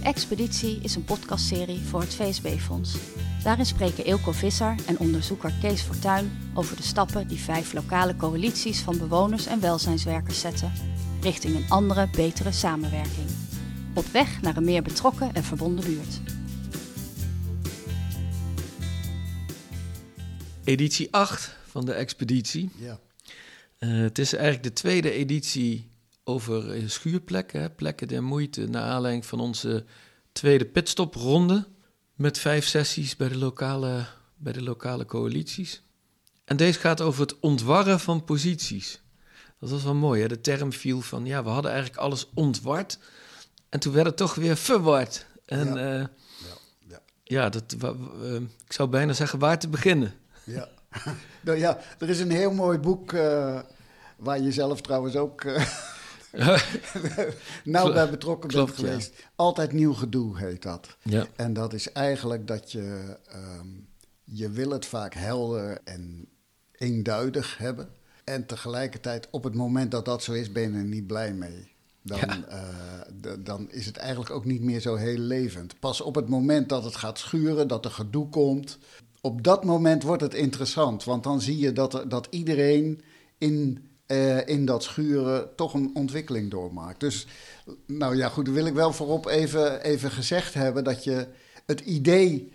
De Expeditie is een podcastserie voor het VSB-fonds. Daarin spreken Eelco Visser en onderzoeker Kees Fortuin over de stappen die vijf lokale coalities van bewoners en welzijnswerkers zetten richting een andere, betere samenwerking. Op weg naar een meer betrokken en verbonden buurt. Editie 8 van de expeditie. Ja. Uh, het is eigenlijk de tweede editie over eh, schuurplekken, plekken der moeite, naar aanleiding van onze tweede pitstopronde met vijf sessies bij de lokale, bij de lokale coalities. En deze gaat over het ontwarren van posities. Dat was wel mooi, hè? de term viel van, ja, we hadden eigenlijk alles ontward en toen werd het toch weer verward. En ja, uh, ja, ja. ja dat, uh, ik zou bijna zeggen waar te beginnen. Ja, nou ja er is een heel mooi boek uh, waar je zelf trouwens ook nou bij betrokken Klopt, bent geweest. Altijd nieuw gedoe heet dat. Ja. En dat is eigenlijk dat je, um, je wil het vaak helder en eenduidig hebben. En tegelijkertijd op het moment dat dat zo is, ben je er niet blij mee. Dan, Ja. uh, dan is het eigenlijk ook niet meer zo heel levend. Pas op het moment dat het gaat schuren, dat er gedoe komt, op dat moment wordt het interessant. Want dan zie je dat, er, dat iedereen in uh, in dat schuren toch een ontwikkeling doormaakt. Dus, nou ja, goed, dan wil ik wel voorop even, even gezegd hebben dat je het idee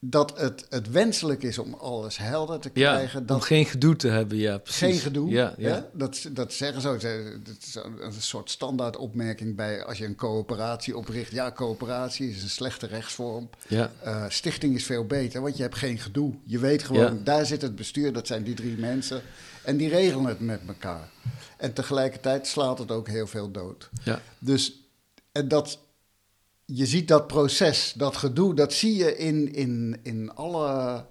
dat het, het wenselijk is om alles helder te krijgen. Ja, dat om geen gedoe te hebben, ja, precies. Geen gedoe, ja. Dat, dat zeggen zo. Dat is een soort standaard opmerking bij als je een coöperatie opricht. Ja, coöperatie is een slechte rechtsvorm. Ja. Uh, stichting is veel beter, want je hebt geen gedoe. Je weet gewoon, Ja. daar zit het bestuur, dat zijn die drie mensen. En die regelen het met elkaar. En tegelijkertijd slaat het ook heel veel dood. Ja. Dus en dat, je ziet dat proces, dat gedoe, dat zie je in, in, in alle,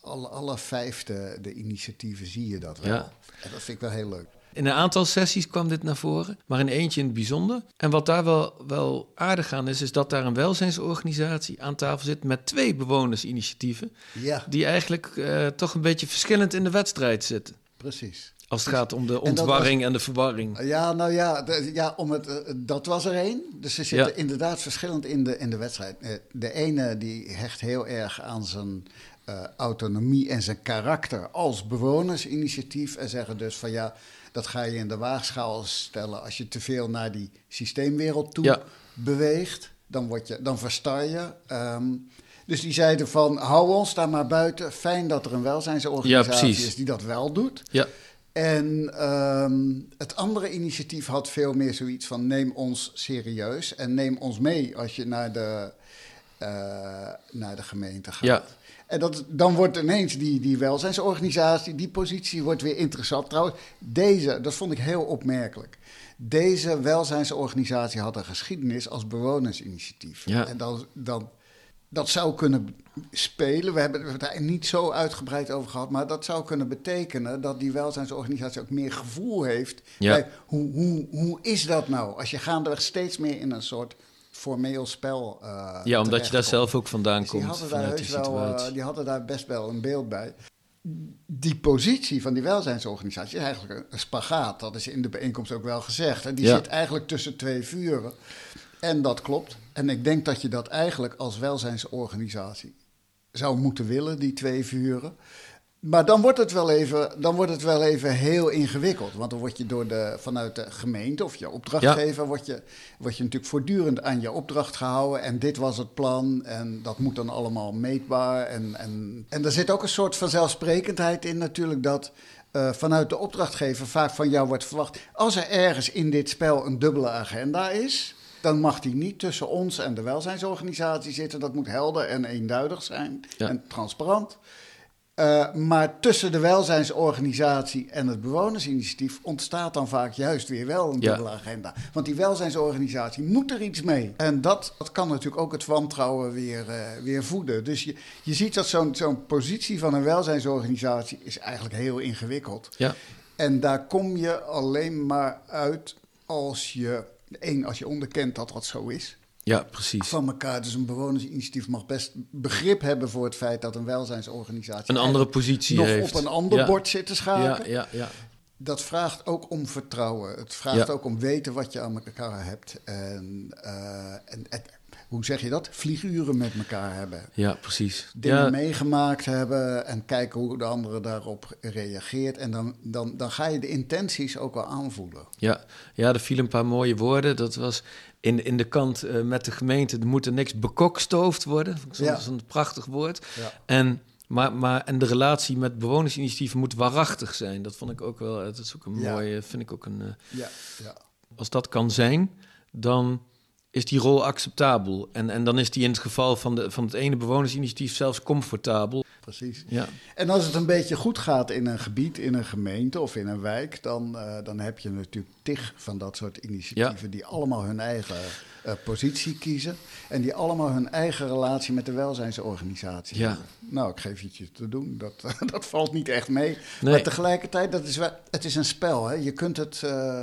alle, alle vijf de, de initiatieven, zie je dat wel. Ja. En dat vind ik wel heel leuk. In een aantal sessies kwam dit naar voren, maar in eentje in het bijzonder. En wat daar wel, wel aardig aan is, is dat daar een welzijnsorganisatie aan tafel zit met twee bewonersinitiatieven, Ja, die eigenlijk uh, toch een beetje verschillend in de wedstrijd zitten. Precies. Als het gaat om de En ontwarring en de verwarring. Ja, nou ja, de, ja om het, uh, dat was er één. Dus ze zitten Ja. inderdaad verschillend in de, in de wedstrijd. Uh, de ene die hecht heel erg aan zijn uh, autonomie en zijn karakter als bewonersinitiatief. En zeggen dus van ja, dat ga je in de waagschaal stellen als je te veel naar die systeemwereld toe Ja. beweegt. Dan, word je, dan verstar je. Um, dus die zeiden van hou ons daar maar buiten. Fijn dat er een welzijnsorganisatie Ja, is die dat wel doet. Ja, En um, het andere initiatief had veel meer zoiets van neem ons serieus en neem ons mee als je naar de, uh, naar de gemeente gaat. Ja. En dat, dan wordt ineens die, die welzijnsorganisatie, die positie wordt weer interessant. Trouwens, deze, dat vond ik heel opmerkelijk. Deze welzijnsorganisatie had een geschiedenis als bewonersinitiatief. Ja. En dan, dan, dat zou kunnen spelen. We hebben het daar niet zo uitgebreid over gehad, maar dat zou kunnen betekenen dat die welzijnsorganisatie ook meer gevoel heeft. Ja. Bij hoe, hoe, hoe is dat nou? Als je gaandeweg steeds meer in een soort formeel spel. Uh, ja omdat je daar zelf ook vandaan dus die komt. hadden, daar die wel, uh, die hadden daar best wel een beeld bij. Die positie van die welzijnsorganisatie is eigenlijk een spagaat. Dat is in de bijeenkomst ook wel gezegd. En die Ja. zit eigenlijk tussen twee vuren. En dat klopt. En ik denk dat je dat eigenlijk als welzijnsorganisatie zou moeten willen, die twee vuren. Maar dan wordt het wel even, dan wordt het wel even heel ingewikkeld. Want dan word je door de, vanuit de gemeente of je opdrachtgever... Word, je, word je natuurlijk voortdurend aan je opdracht gehouden. En dit was het plan en dat moet dan allemaal meetbaar. En, en, en er zit ook een soort vanzelfsprekendheid in natuurlijk... dat uh, vanuit de opdrachtgever vaak van jou wordt verwacht... als er ergens in dit spel een dubbele agenda is... dan mag die niet tussen ons en de welzijnsorganisatie zitten. Dat moet helder en eenduidig zijn Ja. en transparant... Uh, maar tussen de welzijnsorganisatie en het bewonersinitiatief ontstaat dan vaak juist weer wel een Ja. dubbele agenda. Want die welzijnsorganisatie moet er iets mee. En dat, dat kan natuurlijk ook het wantrouwen weer, uh, weer voeden. Dus je, je ziet dat zo'n zo'n positie van een welzijnsorganisatie is eigenlijk heel ingewikkeld. Ja. En daar kom je alleen maar uit als je, één, als je onderkent dat dat zo is ja, precies. van elkaar. Dus een bewonersinitiatief mag best begrip hebben voor het feit dat een welzijnsorganisatie Een andere positie nog heeft. op een ander ja. bord zit te schaken. Ja, ja, ja. Dat vraagt ook om vertrouwen. Het vraagt Ja. ook om weten wat je aan elkaar hebt. En, uh, en het, hoe zeg je dat? Vlieguren met elkaar hebben. Ja, precies. Dingen Ja, meegemaakt hebben en kijken hoe de andere daarop reageert. En dan, dan, dan ga je de intenties ook wel aanvoelen. ja, ja, er vielen een paar mooie woorden. Dat was in, in de kant eh, met de gemeente, er moet er niks bekokstoofd worden. Dat is een- Ja. prachtig woord. Ja. En, maar, maar, en de relatie met bewonersinitiatieven moet waarachtig zijn. Dat vond ik ook wel, dat is ook een mooie, vind ik ook een... eh, Ja, ja. als dat kan zijn, dan is die rol acceptabel. En, en dan is die in het geval van, de, van het ene bewonersinitiatief zelfs comfortabel. Precies. Ja, En als het een beetje goed gaat in een gebied, in een gemeente of in een wijk, dan, eh, dan heb je natuurlijk tig van dat soort initiatieven die allemaal hun eigen eh, positie kiezen en die allemaal hun eigen relatie met de welzijnsorganisatie Ja. hebben. Nou, ik geef je het te doen, dat, dat valt niet echt mee. Nee. Maar tegelijkertijd, dat is wel, het is een spel. Hè? Je, kunt het, eh,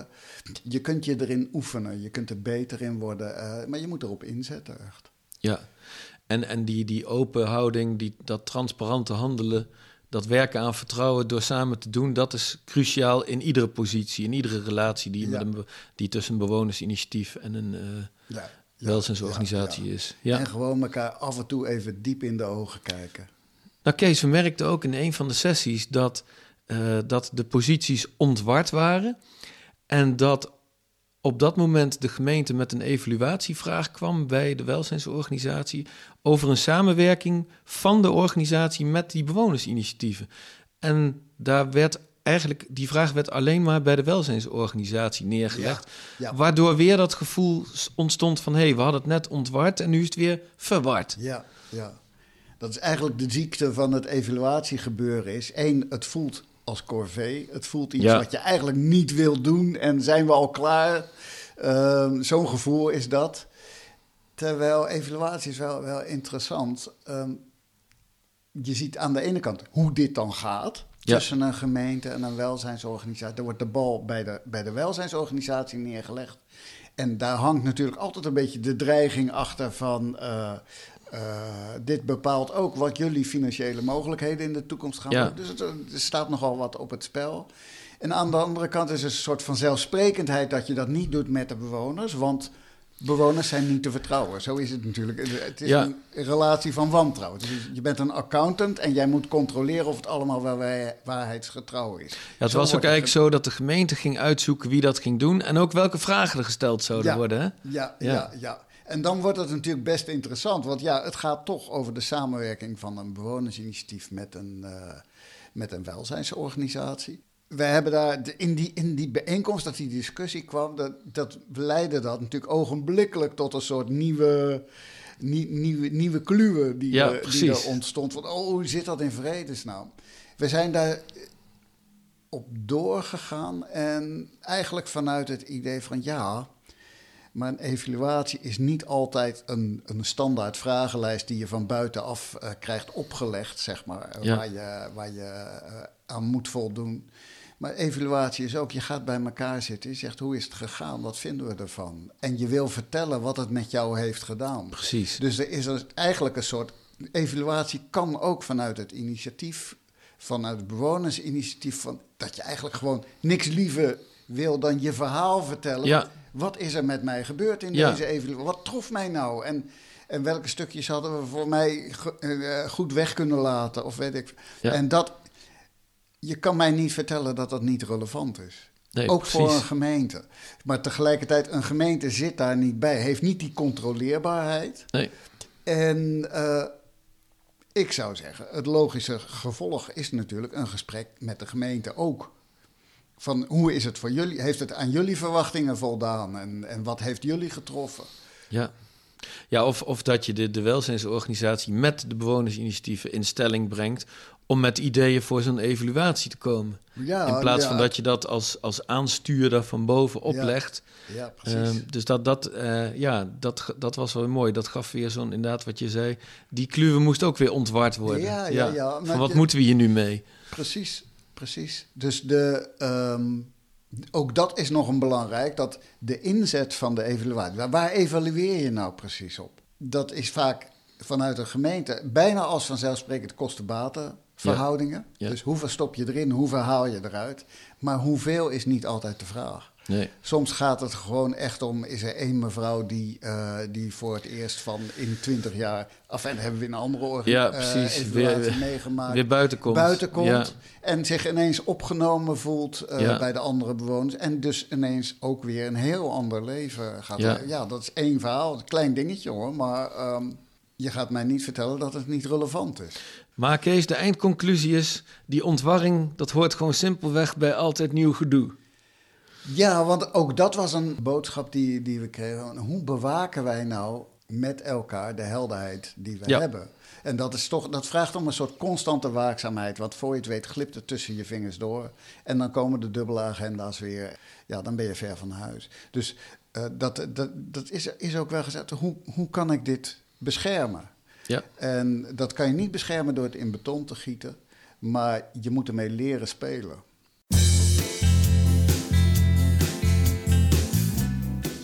je kunt je erin oefenen, je kunt er beter in worden, maar je moet erop inzetten echt. ja. En, en die, die open houding, die, dat transparante handelen, dat werken aan vertrouwen door samen te doen, dat is cruciaal in iedere positie, in iedere relatie die, Ja. met een, die tussen een bewonersinitiatief en een eh Ja, ja, welzijnsorganisatie is. Ja. En gewoon elkaar af en toe even diep in de ogen kijken. Nou, Kees, we merkten ook in een van de sessies dat, eh, dat de posities ontward waren. En dat op dat moment de gemeente met een evaluatievraag kwam bij de welzijnsorganisatie over een samenwerking van de organisatie met die bewonersinitiatieven. En daar werd eigenlijk, die vraag werd alleen maar bij de welzijnsorganisatie neergelegd. Ja. Waardoor weer dat gevoel ontstond van hé, hey, we hadden het net ontward en nu is het weer verward. Ja, ja. Dat is eigenlijk de ziekte van het evaluatiegebeuren is. Eén, het voelt als corvée. Het voelt iets Ja. wat je eigenlijk niet wil doen. En zijn we al klaar? Ehm, Zo'n gevoel is dat. Terwijl evaluatie is wel, wel interessant. Ehm, je ziet aan de ene kant hoe dit dan gaat. Ja. Tussen een gemeente en een welzijnsorganisatie. Er wordt de bal bij de, bij de welzijnsorganisatie neergelegd. En daar hangt natuurlijk altijd een beetje de dreiging achter van... eh, dit bepaalt ook wat jullie financiële mogelijkheden in de toekomst gaan Ja. worden. Dus het- er staat nogal wat op het spel. En aan de andere kant is er een soort van zelfsprekendheid dat je dat niet doet met de bewoners. Want bewoners zijn niet te vertrouwen. Zo is het natuurlijk. Het is Ja. een relatie van wantrouwen. Dus je bent een accountant en jij moet controleren of het allemaal wel waarheidsgetrouw is. Ja, het Zo was ook eigenlijk zo dat de gemeente ging uitzoeken wie dat ging doen en ook welke vragen er gesteld zouden Ja. worden. Hè? Ja, Ja. ja. Ja, En dan wordt het natuurlijk best interessant. Want ja, het gaat toch over de samenwerking van een bewonersinitiatief met een, eh, met een welzijnsorganisatie. We hebben daar de- in die, in die bijeenkomst dat die discussie kwam, dat, dat leidde dat natuurlijk ogenblikkelijk tot een soort nieuwe, nie- nieuwe, nieuwe kluwe die, Ja, die er ontstond. Van, oh, hoe zit dat in vredesnaam? We zijn daar op doorgegaan en eigenlijk vanuit het idee van ja, maar een evaluatie is niet altijd een, een standaard vragenlijst die je van buitenaf eh, krijgt opgelegd, zeg maar, eh, Ja. waar je, waar je eh, aan moet voldoen. Maar evaluatie is ook, je gaat bij elkaar zitten, je zegt hoe is het gegaan, wat vinden we ervan? En je wil vertellen wat het met jou heeft gedaan. Precies. Dus er is eigenlijk een soort evaluatie kan ook vanuit het initiatief, vanuit het bewonersinitiatief, van, dat je eigenlijk gewoon niks liever wil dan je verhaal vertellen. Ja. Wat is er met mij gebeurd in Ja. deze evaluatie? Wat trof mij nou? En, en welke stukjes hadden we voor mij eh, goed weg kunnen laten? Of weet ik. Ja. En dat, je kan mij niet vertellen dat dat niet relevant is. Nee, ook precies. voor een gemeente. Maar tegelijkertijd, een gemeente zit daar niet bij, heeft niet die controleerbaarheid. Nee. En eh, ik zou zeggen, het logische gevolg is natuurlijk een gesprek met de gemeente ook. Van hoe is het voor jullie? Heeft het aan jullie verwachtingen voldaan? En, en wat heeft jullie getroffen? Ja. Ja, of, of dat je de, de welzijnsorganisatie met de bewonersinitiatieven in stelling brengt om met ideeën voor zo'n evaluatie te komen. Ja, in plaats ja, van dat je dat als, als aanstuurder van boven oplegt. Ja, precies. Ehm, dus dat, dat, eh, ja, dat, dat was wel mooi. Dat gaf weer zo'n, inderdaad wat je zei, die kluwe moest ook weer ontward worden. Ja, ja, ja, maar Van wat je- moeten we hier nu mee? Precies, precies. Dus de, ehm, ook dat is nog een belangrijk, dat de inzet van de evaluatie, waar, waar evalueer je nou precies op? Dat is vaak vanuit een gemeente bijna als vanzelfsprekend kosten-baten verhoudingen. Ja. Dus hoeveel stop je erin, hoeveel haal je eruit? Maar hoeveel is niet altijd de vraag. Nee. Soms gaat het gewoon echt om, is er één mevrouw die, uh, die voor het eerst van in 20 jaar, af en hebben we in een andere organisatie ja, precies. Uh, weer, meegemaakt. Weer buiten komt. Buiten komt ja. en zich ineens opgenomen voelt uh, ja. bij de andere bewoners. En dus ineens ook weer een heel ander leven gaat Ja. Ja, dat is één verhaal, een klein dingetje hoor, maar um, je gaat mij niet vertellen dat het niet relevant is. Maar Kees, de eindconclusie is, die ontwarring, dat hoort gewoon simpelweg bij altijd nieuw gedoe. Ja, want ook dat was een boodschap die, die we kregen. Hoe bewaken wij nou met elkaar de helderheid die we Ja. hebben? En dat, is toch, dat vraagt om een soort constante waakzaamheid. Want voor je het weet glipt het tussen je vingers door. En dan komen de dubbele agenda's weer. Ja, dan ben je ver van huis. Dus uh, dat, dat, dat is, is ook wel gezegd. Hoe, hoe kan ik dit beschermen? Ja. En dat kan je niet beschermen door het in beton te gieten. Maar je moet ermee leren spelen.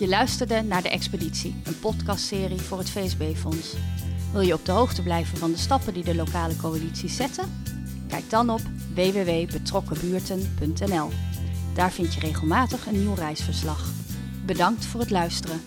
Je luisterde naar De Expeditie, een podcastserie voor het VSB-fonds. Wil je op de hoogte blijven van de stappen die de lokale coalities zetten? Kijk dan op www.betrokkenbuurten.nl. Daar vind je regelmatig een nieuw reisverslag. Bedankt voor het luisteren.